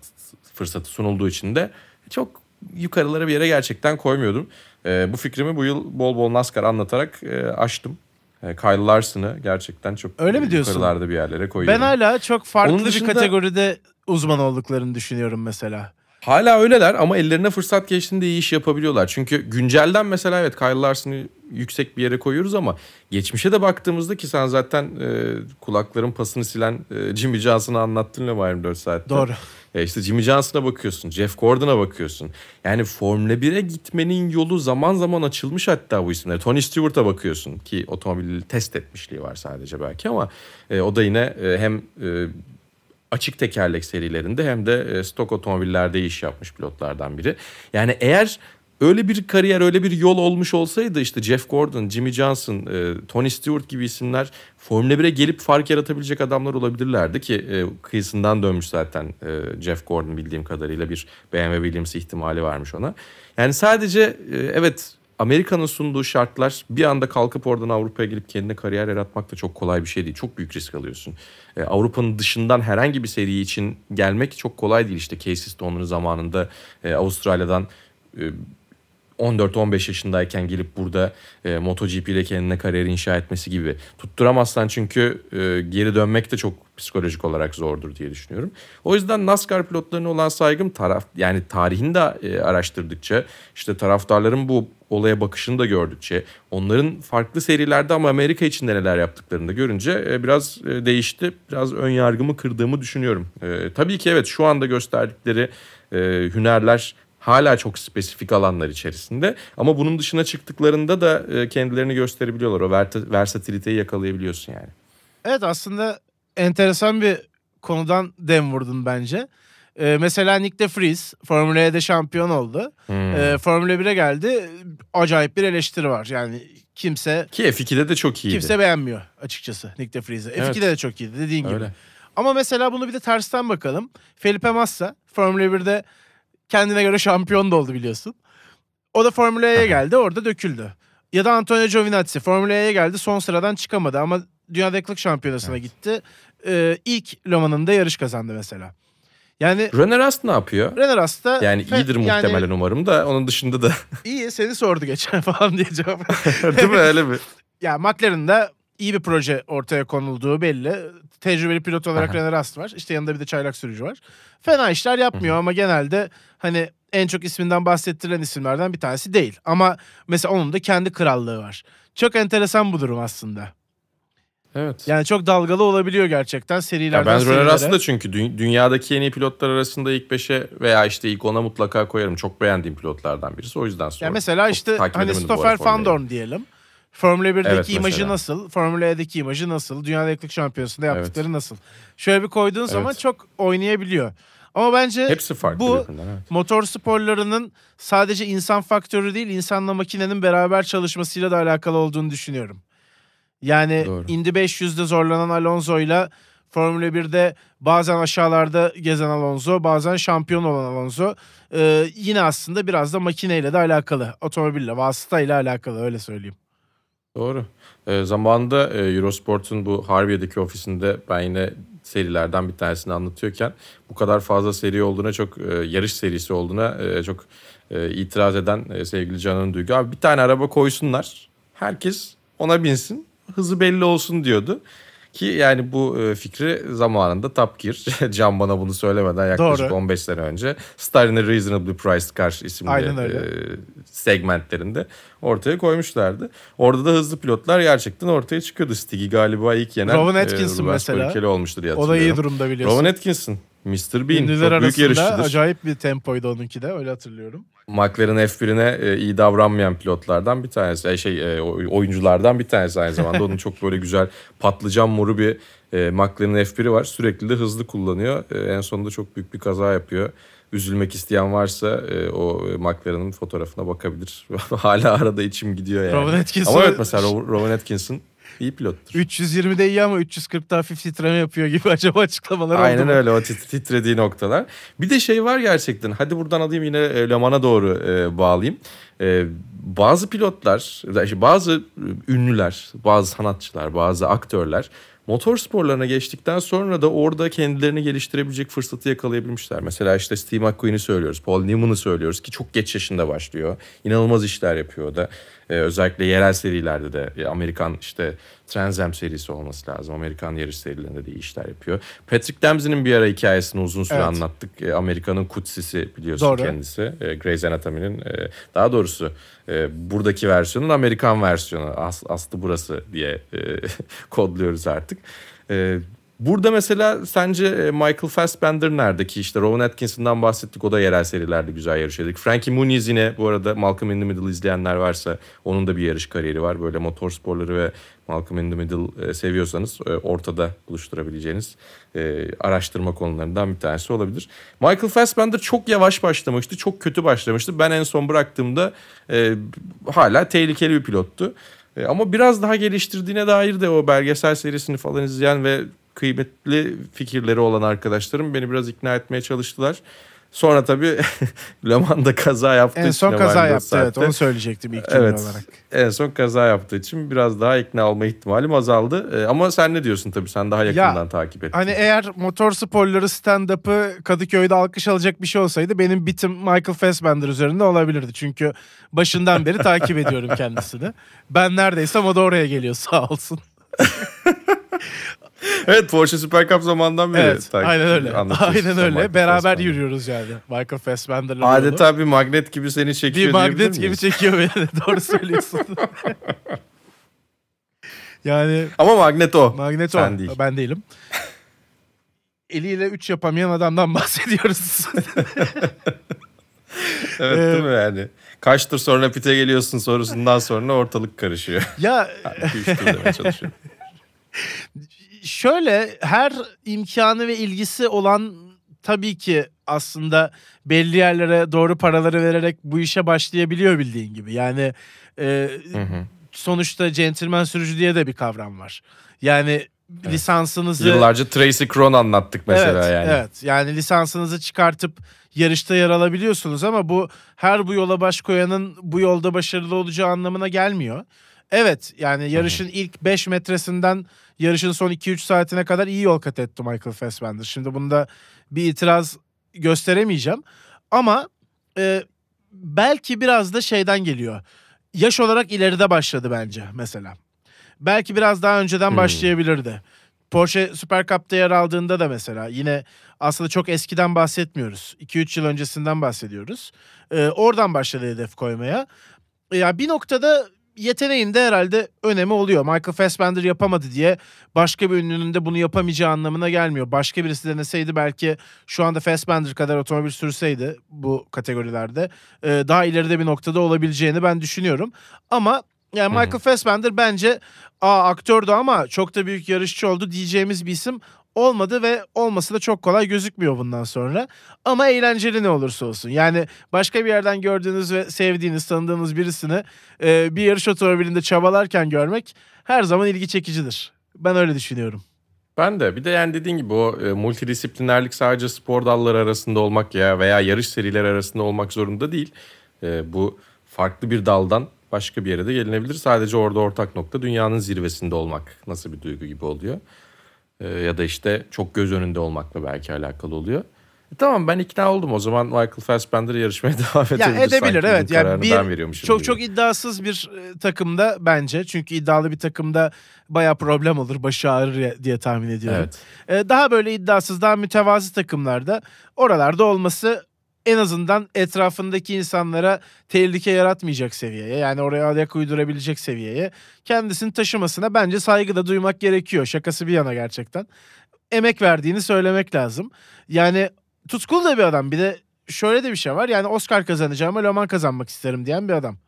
fırsatı sunulduğu için de çok yukarılara bir yere gerçekten koymuyordum. Ee, bu fikrimi bu yıl bol bol NASCAR anlatarak e, açtım. E, Kyle Larson'ı gerçekten çok Öyle mi diyorsun? yukarılarda bir yerlere koyuyorum. Ben hala çok farklı Onun dışında- bir kategoride uzman olduklarını düşünüyorum mesela. Hala öyleler ama ellerine fırsat geçtiğinde iyi iş yapabiliyorlar. Çünkü güncelden mesela evet Kyle Larson'ı yüksek bir yere koyuyoruz ama geçmişe de baktığımızda ki sen zaten e, kulakların pasını silen e, Jimmy Johnson'ı anlattın Lema 24 saatte. Doğru. Ya işte Jimmy Johnson'a bakıyorsun, Jeff Gordon'a bakıyorsun. Yani Formula 1'e gitmenin yolu zaman zaman açılmış hatta bu isimler. Tony Stewart'a bakıyorsun ki otomobili test etmişliği var sadece belki ama e, o da yine e, hem e, açık tekerlek serilerinde hem de e, stok otomobillerde iş yapmış pilotlardan biri. Yani eğer öyle bir kariyer, öyle bir yol olmuş olsaydı işte Jeff Gordon, Jimmy Johnson, e, Tony Stewart gibi isimler Formula 1'e gelip fark yaratabilecek adamlar olabilirlerdi ki e, kıyısından dönmüş zaten Jeff Gordon bildiğim kadarıyla bir BMW Williams ihtimali varmış ona. Yani sadece evet Amerika'nın sunduğu şartlar bir anda kalkıp oradan Avrupa'ya gelip kendine kariyer yaratmak da çok kolay bir şey değil. Çok büyük risk alıyorsun. E, Avrupa'nın dışından herhangi bir seri için gelmek çok kolay değil. İşte Casey Stone'un zamanında e, Avustralya'dan e, 14-15 yaşındayken gelip burada e, MotoGP'de kendine kariyer inşa etmesi gibi. Tutturamazsan çünkü e, geri dönmek de çok psikolojik olarak zordur diye düşünüyorum. O yüzden NASCAR pilotlarına olan saygım taraf yani tarihini de e, araştırdıkça işte taraftarların bu olaya bakışını da gördükçe onların farklı serilerde ama Amerika için neler yaptıklarını da görünce e, biraz e, değişti. Biraz ön yargımı kırdığımı düşünüyorum. E, tabii ki evet şu anda gösterdikleri e, hünerler hala çok spesifik alanlar içerisinde ama bunun dışına çıktıklarında da e, kendilerini gösterebiliyorlar. O verta- versatiliteyi yakalayabiliyorsun yani. Evet aslında enteresan bir konudan dem vurdun bence. Ee, mesela Nick de Vries Formula E'de şampiyon oldu. Hmm. Ee, Formula 1'e geldi. Acayip bir eleştiri var. Yani kimse Ki F2'de de çok iyiydi. kimse beğenmiyor açıkçası Nick de Vries'i. Evet. F2'de de çok iyiydi dediğin gibi. Öyle. Ama mesela bunu bir de tersten bakalım. Felipe Massa Formula 1'de kendine göre şampiyon da oldu biliyorsun. O da Formula E'ye geldi orada döküldü. Ya da Antonio Giovinazzi Formula E'ye geldi son sıradan çıkamadı ama Dünya Deklık Şampiyonası'na gitti. Ee, ilk Le Mans'ın da yarış kazandı mesela. Yani Rene Rast ne yapıyor? Renner Asta Yani iyidir yani muhtemelen umarım da onun dışında da iyi seni sordu geçen falan diye cevap. değil mi öyle mi? ya McLaren'da iyi bir proje ortaya konulduğu belli. Tecrübeli pilot olarak Aha. René Rast var. İşte yanında bir de çaylak sürücü var. Fena işler yapmıyor ama genelde hani en çok isminden bahsettirilen isimlerden bir tanesi değil. Ama mesela onun da kendi krallığı var. Çok enteresan bu durum aslında. Evet. Yani çok dalgalı olabiliyor gerçekten serilerden Ya ben serilere. Russ'ı da çünkü dü- dünyadaki en iyi pilotlar arasında ilk 5'e veya işte ilk 10'a mutlaka koyarım. Çok beğendiğim pilotlardan birisi. O yüzden sonra. Ya mesela işte hani Stoffel Van Dorn diyelim. Formula 1'deki Evet, imajı mesela. nasıl? Formula E'deki imajı nasıl? Dünya Renklik Şampiyonası'nda Evet. yaptıkları nasıl? Şöyle bir koyduğun zaman Evet. çok oynayabiliyor. Ama bence Hepsi farklı bu evet. motor sporlarının sadece insan faktörü değil, insanla makinenin beraber çalışmasıyla da alakalı olduğunu düşünüyorum. Yani Doğru. Indy 500'de zorlanan Alonso'yla Formula 1'de bazen aşağılarda gezen Alonso, bazen şampiyon olan Alonso. Ee, yine aslında biraz da makineyle de alakalı. Otomobille, vasıtayla alakalı öyle söyleyeyim. Doğru. Ee, zamanında e, Eurosport'un bu Harbiye'deki ofisinde ben yine serilerden bir tanesini anlatıyorken bu kadar fazla seri olduğuna çok e, yarış serisi olduğuna e, çok e, itiraz eden e, sevgili Canan Duygu abi bir tane araba koysunlar herkes ona binsin hızı belli olsun diyordu. Ki yani bu e, fikri zamanında Top Gear, Can bana bunu söylemeden yaklaşık Doğru. 15 sene önce Star in a Reasonably Priced Car isimli e, segmentlerinde ortaya koymuşlardı. Orada da hızlı pilotlar gerçekten ortaya çıkıyordu. Stig'i galiba ilk yenen Rowan e, Atkinson Rubens mesela. Olmuştur diye O da iyi hatırlıyorum. durumda biliyorsun. Rowan Atkinson, Mr. Bean Ünlüler çok büyük yarışçıdır. acayip bir tempoydu onunki de öyle hatırlıyorum. McLaren F1'ine e, iyi davranmayan pilotlardan bir tanesi. e, Şey e, oy- oyunculardan bir tanesi aynı zamanda. Onun çok böyle güzel patlıcan moru bir e, McLaren F1'i var. Sürekli de hızlı kullanıyor. E, en sonunda çok büyük bir kaza yapıyor. Üzülmek isteyen varsa e, o e, McLaren'ın fotoğrafına bakabilir. Hala arada içim gidiyor yani. Rowan Atkinson Ama evet mesela Ro- Rowan Atkinson iyi pilottur. 320'de iyi ama 340'da hafif titreme yapıyor gibi acaba açıklamalar oldu Aynen mu? öyle o tit- titrediği noktalar. Bir de şey var gerçekten. Hadi buradan alayım yine e, Le Mans'a doğru e, bağlayayım. E, bazı pilotlar, bazı ünlüler, bazı sanatçılar, bazı aktörler motor sporlarına geçtikten sonra da orada kendilerini geliştirebilecek fırsatı yakalayabilmişler. Mesela işte Steve McQueen'i söylüyoruz, Paul Newman'ı söylüyoruz ki çok geç yaşında başlıyor. İnanılmaz işler yapıyor o da. E, özellikle yerel serilerde de e, Amerikan işte Trans Am serisi olması lazım. Amerikan yarış serilerinde de iyi işler yapıyor. Patrick Dempsey'nin bir ara hikayesini uzun süre Evet. anlattık. E, Amerika'nın kutsisi biliyorsun Doğru. kendisi. E, Grey's Anatomy'nin e, daha doğrusu e, buradaki versiyonun Amerikan versiyonu. As, aslı burası diye e, kodluyoruz artık. E, Burada mesela sence e, Michael Fassbender nerede ki işte Rowan Atkinson'dan bahsettik o da yerel serilerde güzel yarışıyorduk. Frankie Muniz yine bu arada Malcolm in the Middle izleyenler varsa onun da bir yarış kariyeri var. Böyle motor sporları ve Malcolm in the Middle e, seviyorsanız e, ortada buluşturabileceğiniz araştırma konularından bir tanesi olabilir. Michael Fassbender çok yavaş başlamıştı, çok kötü başlamıştı. Ben en son bıraktığımda hala tehlikeli bir pilottu. Ama biraz daha geliştirdiğine dair de o belgesel serisini falan izleyen ve kıymetli fikirleri olan arkadaşlarım beni biraz ikna etmeye çalıştılar. Sonra tabii Le Mans'da kaza yaptığı En için son kaza 24 yaptı evet saatte- onu söyleyecektim ilk cümle Evet. olarak. En son kaza yaptığı için biraz daha ikna olma ihtimalim azaldı. Ee, ama sen ne diyorsun tabii sen daha yakından takip ettin. Hani eğer motor sporları stand-up'ı Kadıköy'de alkış alacak bir şey olsaydı benim bitim Michael Fassbender üzerinde olabilirdi. Çünkü başından beri takip ediyorum kendisini. Ben neredeysem o da oraya geliyor sağ olsun. evet Porsche Super Cup zamandan beri Evet takip aynen öyle. Aynen sen öyle. Michael Beraber Fassbender'ı. yürüyoruz yani Michael Fassbender'la. Adeta bir magnet gibi seni çekiyor bir magnet gibi çekiyor beni. Doğru söylüyorsun. yani Ama magnet o. magnet Sen o. değil. Ben değilim. Eliyle 3 yapamayan adamdan bahsediyoruz. Evet değil mi yani? Kaç tur sonra pite geliyorsun sorusundan sonra ortalık karışıyor. ya İki, üç tur demeye çalışıyorum. Şöyle her imkanı ve ilgisi olan tabii ki aslında belli yerlere doğru paraları vererek bu işe başlayabiliyor bildiğin gibi. Yani e, Hı hı. sonuçta centilmen sürücü diye de bir kavram var. Yani lisansınızı Yıllarca Tracy Kron anlattık mesela evet, yani. Evet. Yani lisansınızı çıkartıp yarışta yer alabiliyorsunuz ama bu her bu yola baş koyanın bu yolda başarılı olacağı anlamına gelmiyor. Evet yani yarışın ilk 5 metresinden yarışın son 2-3 saatine kadar iyi yol kat etti Michael Fassbender. Şimdi bunda bir itiraz gösteremeyeceğim. Ama e, belki biraz da şeyden geliyor. Yaş olarak ileride başladı bence mesela. belki biraz daha önceden Hmm. başlayabilirdi. Porsche Super Cup'ta yer aldığında da mesela yine aslında çok eskiden bahsetmiyoruz. 2-3 yıl öncesinden bahsediyoruz. Ee, oradan başladı hedef koymaya. Ya bir noktada yeteneğin de herhalde önemi oluyor. Michael Fassbender yapamadı diye başka bir ünlünün de bunu yapamayacağı anlamına gelmiyor. Başka birisi deneseydi belki şu anda Fassbender kadar otomobil sürseydi bu kategorilerde e, daha ileride bir noktada olabileceğini ben düşünüyorum. Ama yani. Michael Fassbender bence aa aktördü ama çok da büyük yarışçı oldu diyeceğimiz bir isim olmadı ve olması da çok kolay gözükmüyor bundan sonra. Ama eğlenceli ne olursa olsun. Yani başka bir yerden gördüğünüz ve sevdiğiniz, tanıdığınız birisini e, bir yarış otomobilinde çabalarken görmek her zaman ilgi çekicidir. Ben öyle düşünüyorum. Ben de bir de yani dediğin gibi o e, multidisiplinerlik sadece spor dalları arasında olmak ya veya yarış serileri arasında olmak zorunda değil. E, bu farklı bir daldan başka bir yere de gelinebilir. Sadece orada ortak nokta dünyanın zirvesinde olmak nasıl bir duygu gibi oluyor. E, ya da işte çok göz önünde olmakla belki alakalı oluyor. E, tamam ben ikna oldum o zaman Michael Fassbender yarışmaya devam edebilir. Ya edebilir sanki. evet. Yani bir çok gibi. çok iddiasız bir e, takımda bence. Çünkü iddialı bir takımda baya problem olur. Başı ağrır diye tahmin ediyorum. Evet. E, daha böyle iddiasız, daha mütevazı takımlarda oralarda olması en azından etrafındaki insanlara tehlike yaratmayacak seviyeye yani oraya ayak uydurabilecek seviyeye kendisini taşımasına bence saygı da duymak gerekiyor. Şakası bir yana gerçekten. Emek verdiğini söylemek lazım. Yani tutkulu da bir adam. Bir de şöyle de bir şey var. Yani Oscar kazanacağıma Le Mans kazanmak isterim diyen bir adam.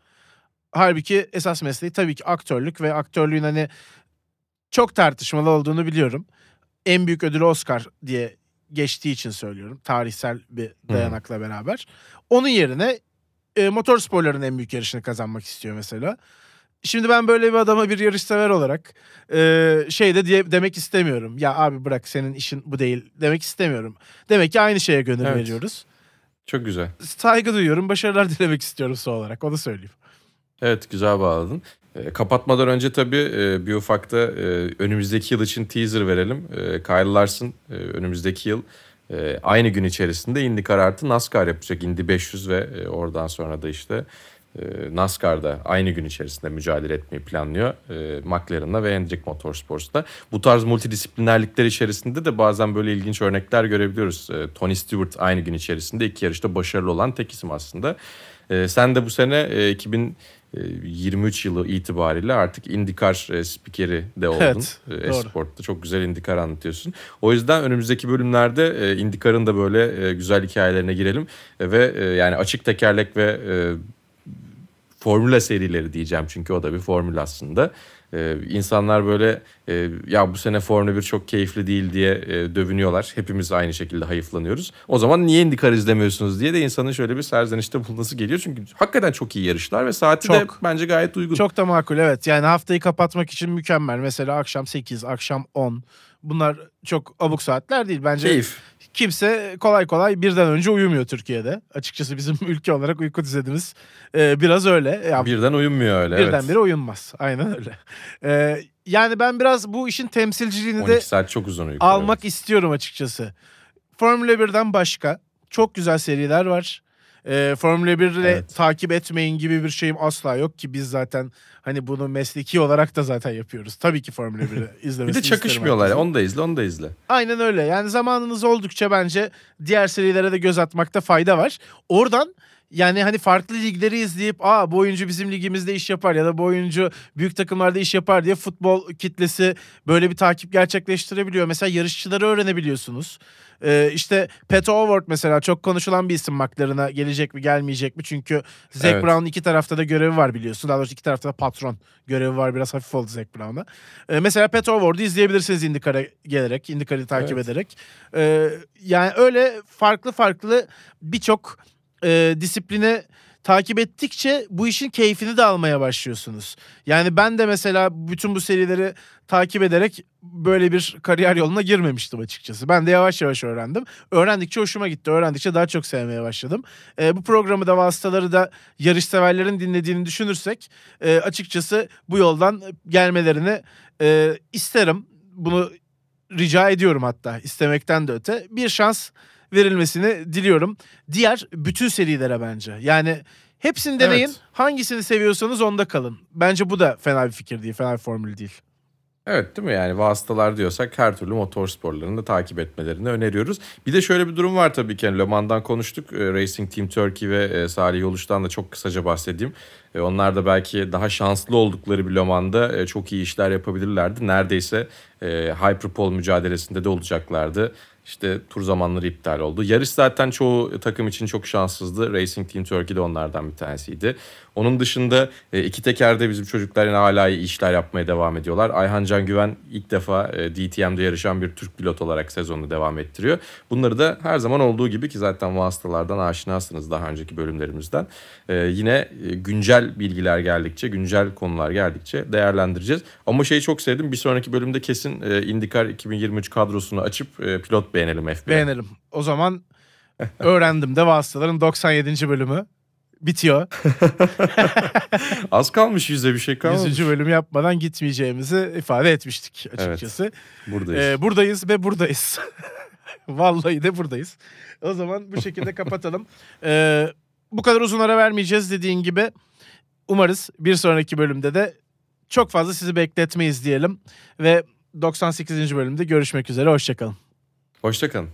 Halbuki esas mesleği tabii ki aktörlük ve aktörlüğün hani çok tartışmalı olduğunu biliyorum. En büyük ödülü Oscar diye geçtiği için söylüyorum. Tarihsel bir dayanakla beraber. Onun yerine e, motor sporların en büyük yarışını kazanmak istiyor mesela. Şimdi ben böyle bir adama bir yarışsever olarak e, şey de diye demek istemiyorum. Ya abi bırak senin işin bu değil demek istemiyorum. Demek ki aynı şeye gönül Evet. veriyoruz. Çok güzel. Saygı duyuyorum, başarılar dilemek istiyorum son olarak. Onu söyleyeyim. Evet güzel bağladın. E, kapatmadan önce tabii e, bir ufakta e, önümüzdeki yıl için teaser verelim. Kyle Larson önümüzdeki yıl aynı gün içerisinde IndyCar artı NASCAR yapacak. Indy 500 ve oradan sonra da işte NASCAR'da aynı gün içerisinde mücadele etmeyi planlıyor. McLaren'la ve Hendrick Motorsports'ta. Bu tarz multidisiplinerlikler içerisinde de bazen böyle ilginç örnekler görebiliyoruz. Tony Stewart aynı gün içerisinde iki yarışta başarılı olan tek isim aslında. Sen de bu sene 2000 ee, 23 yılı itibariyle artık IndyCar e, spikeri de oldun. Evet, e, Esport'ta çok güzel IndyCar anlatıyorsun. O yüzden önümüzdeki bölümlerde e, IndyCar'ın da böyle güzel hikayelerine girelim ve yani açık tekerlek ve formula serileri diyeceğim çünkü o da bir formül aslında. Ee, insanlar böyle e, ya bu sene Formula 1 çok keyifli değil diye e, dövünüyorlar. Hepimiz aynı şekilde hayıflanıyoruz. O zaman niye IndyCar izlemiyorsunuz diye de insanın şöyle bir serzenişte bulunması geliyor. Çünkü hakikaten çok iyi yarışlar ve saati de Çok. bence gayet uygun. Çok da makul evet. Yani haftayı kapatmak için mükemmel. Mesela akşam 8, akşam 10. Bunlar çok abuk saatler değil. Bence Keyif. Kimse kolay kolay birden önce uyumuyor Türkiye'de. Açıkçası bizim ülke olarak uyku düzenimiz e, biraz öyle. Ya, Birden uyumuyor öyle. evet. birdenbire uyunmaz. Aynen öyle. E, yani ben biraz bu işin temsilciliğini 12 de saat çok uzun uyku. almak istiyorum açıkçası. Formula 1'den başka çok güzel seriler var. Ee, Formula 1 ile Evet. takip etmeyin gibi bir şeyim asla yok ki biz zaten hani bunu mesleki olarak da zaten yapıyoruz. Tabii ki Formula 1'i Bir izlemesini de çakışmıyorlar. Onu da izle, onu da izle. Aynen öyle. Yani zamanınız oldukça bence diğer serilere de göz atmakta fayda var. Oradan yani hani farklı ligleri izleyip aa bu oyuncu bizim ligimizde iş yapar ya da bu oyuncu büyük takımlarda iş yapar diye futbol kitlesi böyle bir takip gerçekleştirebiliyor. Mesela yarışçıları öğrenebiliyorsunuz. Ee, işte Pat O'Ward mesela çok konuşulan bir isim McLaren'a gelecek mi gelmeyecek mi? Çünkü Zac Evet. Brown'un iki tarafta da görevi var biliyorsun. Daha doğrusu iki tarafta da patron görevi var. Biraz hafif oldu Zac Brown'a. Ee, mesela Pat O'Ward'u izleyebilirsiniz IndyCar'a gelerek, IndyCar'ı takip Evet. ederek. Ee, yani öyle farklı farklı birçok e, disipline takip ettikçe bu işin keyfini de almaya başlıyorsunuz. Yani ben de mesela bütün bu serileri takip ederek böyle bir kariyer yoluna girmemiştim açıkçası. Ben de yavaş yavaş öğrendim. Öğrendikçe hoşuma gitti. Öğrendikçe daha çok sevmeye başladım. Ee, bu programı da vasıtaları da yarış severlerin dinlediğini düşünürsek e, açıkçası bu yoldan gelmelerini e, isterim. Bunu rica ediyorum hatta istemekten de öte. Bir şans verilmesini diliyorum. Diğer bütün serilere bence. Yani Hepsini deneyin. Evet. Hangisini seviyorsanız onda kalın. Bence bu da fena bir fikir değil. Fena bir formül değil. Evet değil mi yani vasıtalar diyorsak her türlü motor sporlarını da takip etmelerini öneriyoruz. Bir de şöyle bir durum var tabii ki. Yani Le Mans'dan konuştuk. E, Racing Team Turkey ve e, Salih Yoluş'tan da çok kısaca bahsedeyim. E, Onlar da belki daha şanslı oldukları bir Le Mans'da çok iyi işler yapabilirlerdi. Neredeyse Hyperpole mücadelesinde de olacaklardı. İşte tur zamanları iptal oldu. Yarış zaten çoğu takım için çok şanssızdı. Racing Team Turkey de onlardan bir tanesiydi. Onun dışında e, iki tekerde bizim çocuklar yine hala iyi işler yapmaya devam ediyorlar. Ayhan Can Güven ilk defa e, DTM'de yarışan bir Türk pilot olarak sezonunu devam ettiriyor. Bunları da her zaman olduğu gibi ki zaten vasıtalardan aşinasınız daha önceki bölümlerimizden. E, yine güncel bilgiler geldikçe, güncel konular geldikçe değerlendireceğiz. Ama şeyi çok sevdim. Bir sonraki bölümde kesin IndyCar 2023 kadrosunu açıp pilot beğenelim F1'e. Beğenelim. O zaman öğrendim de vasıtaların 97. bölümü bitiyor. Az kalmış yüzde bir şey kalmamış. 100. bölümü yapmadan gitmeyeceğimizi ifade etmiştik açıkçası. Buradayız. Ee, buradayız ve buradayız. Vallahi de buradayız. O zaman bu şekilde kapatalım. Ee, bu kadar uzun ara vermeyeceğiz dediğin gibi. Umarız bir sonraki bölümde de çok fazla sizi bekletmeyiz diyelim. Ve 98. bölümde görüşmek üzere. Hoşçakalın. Hoşçakalın.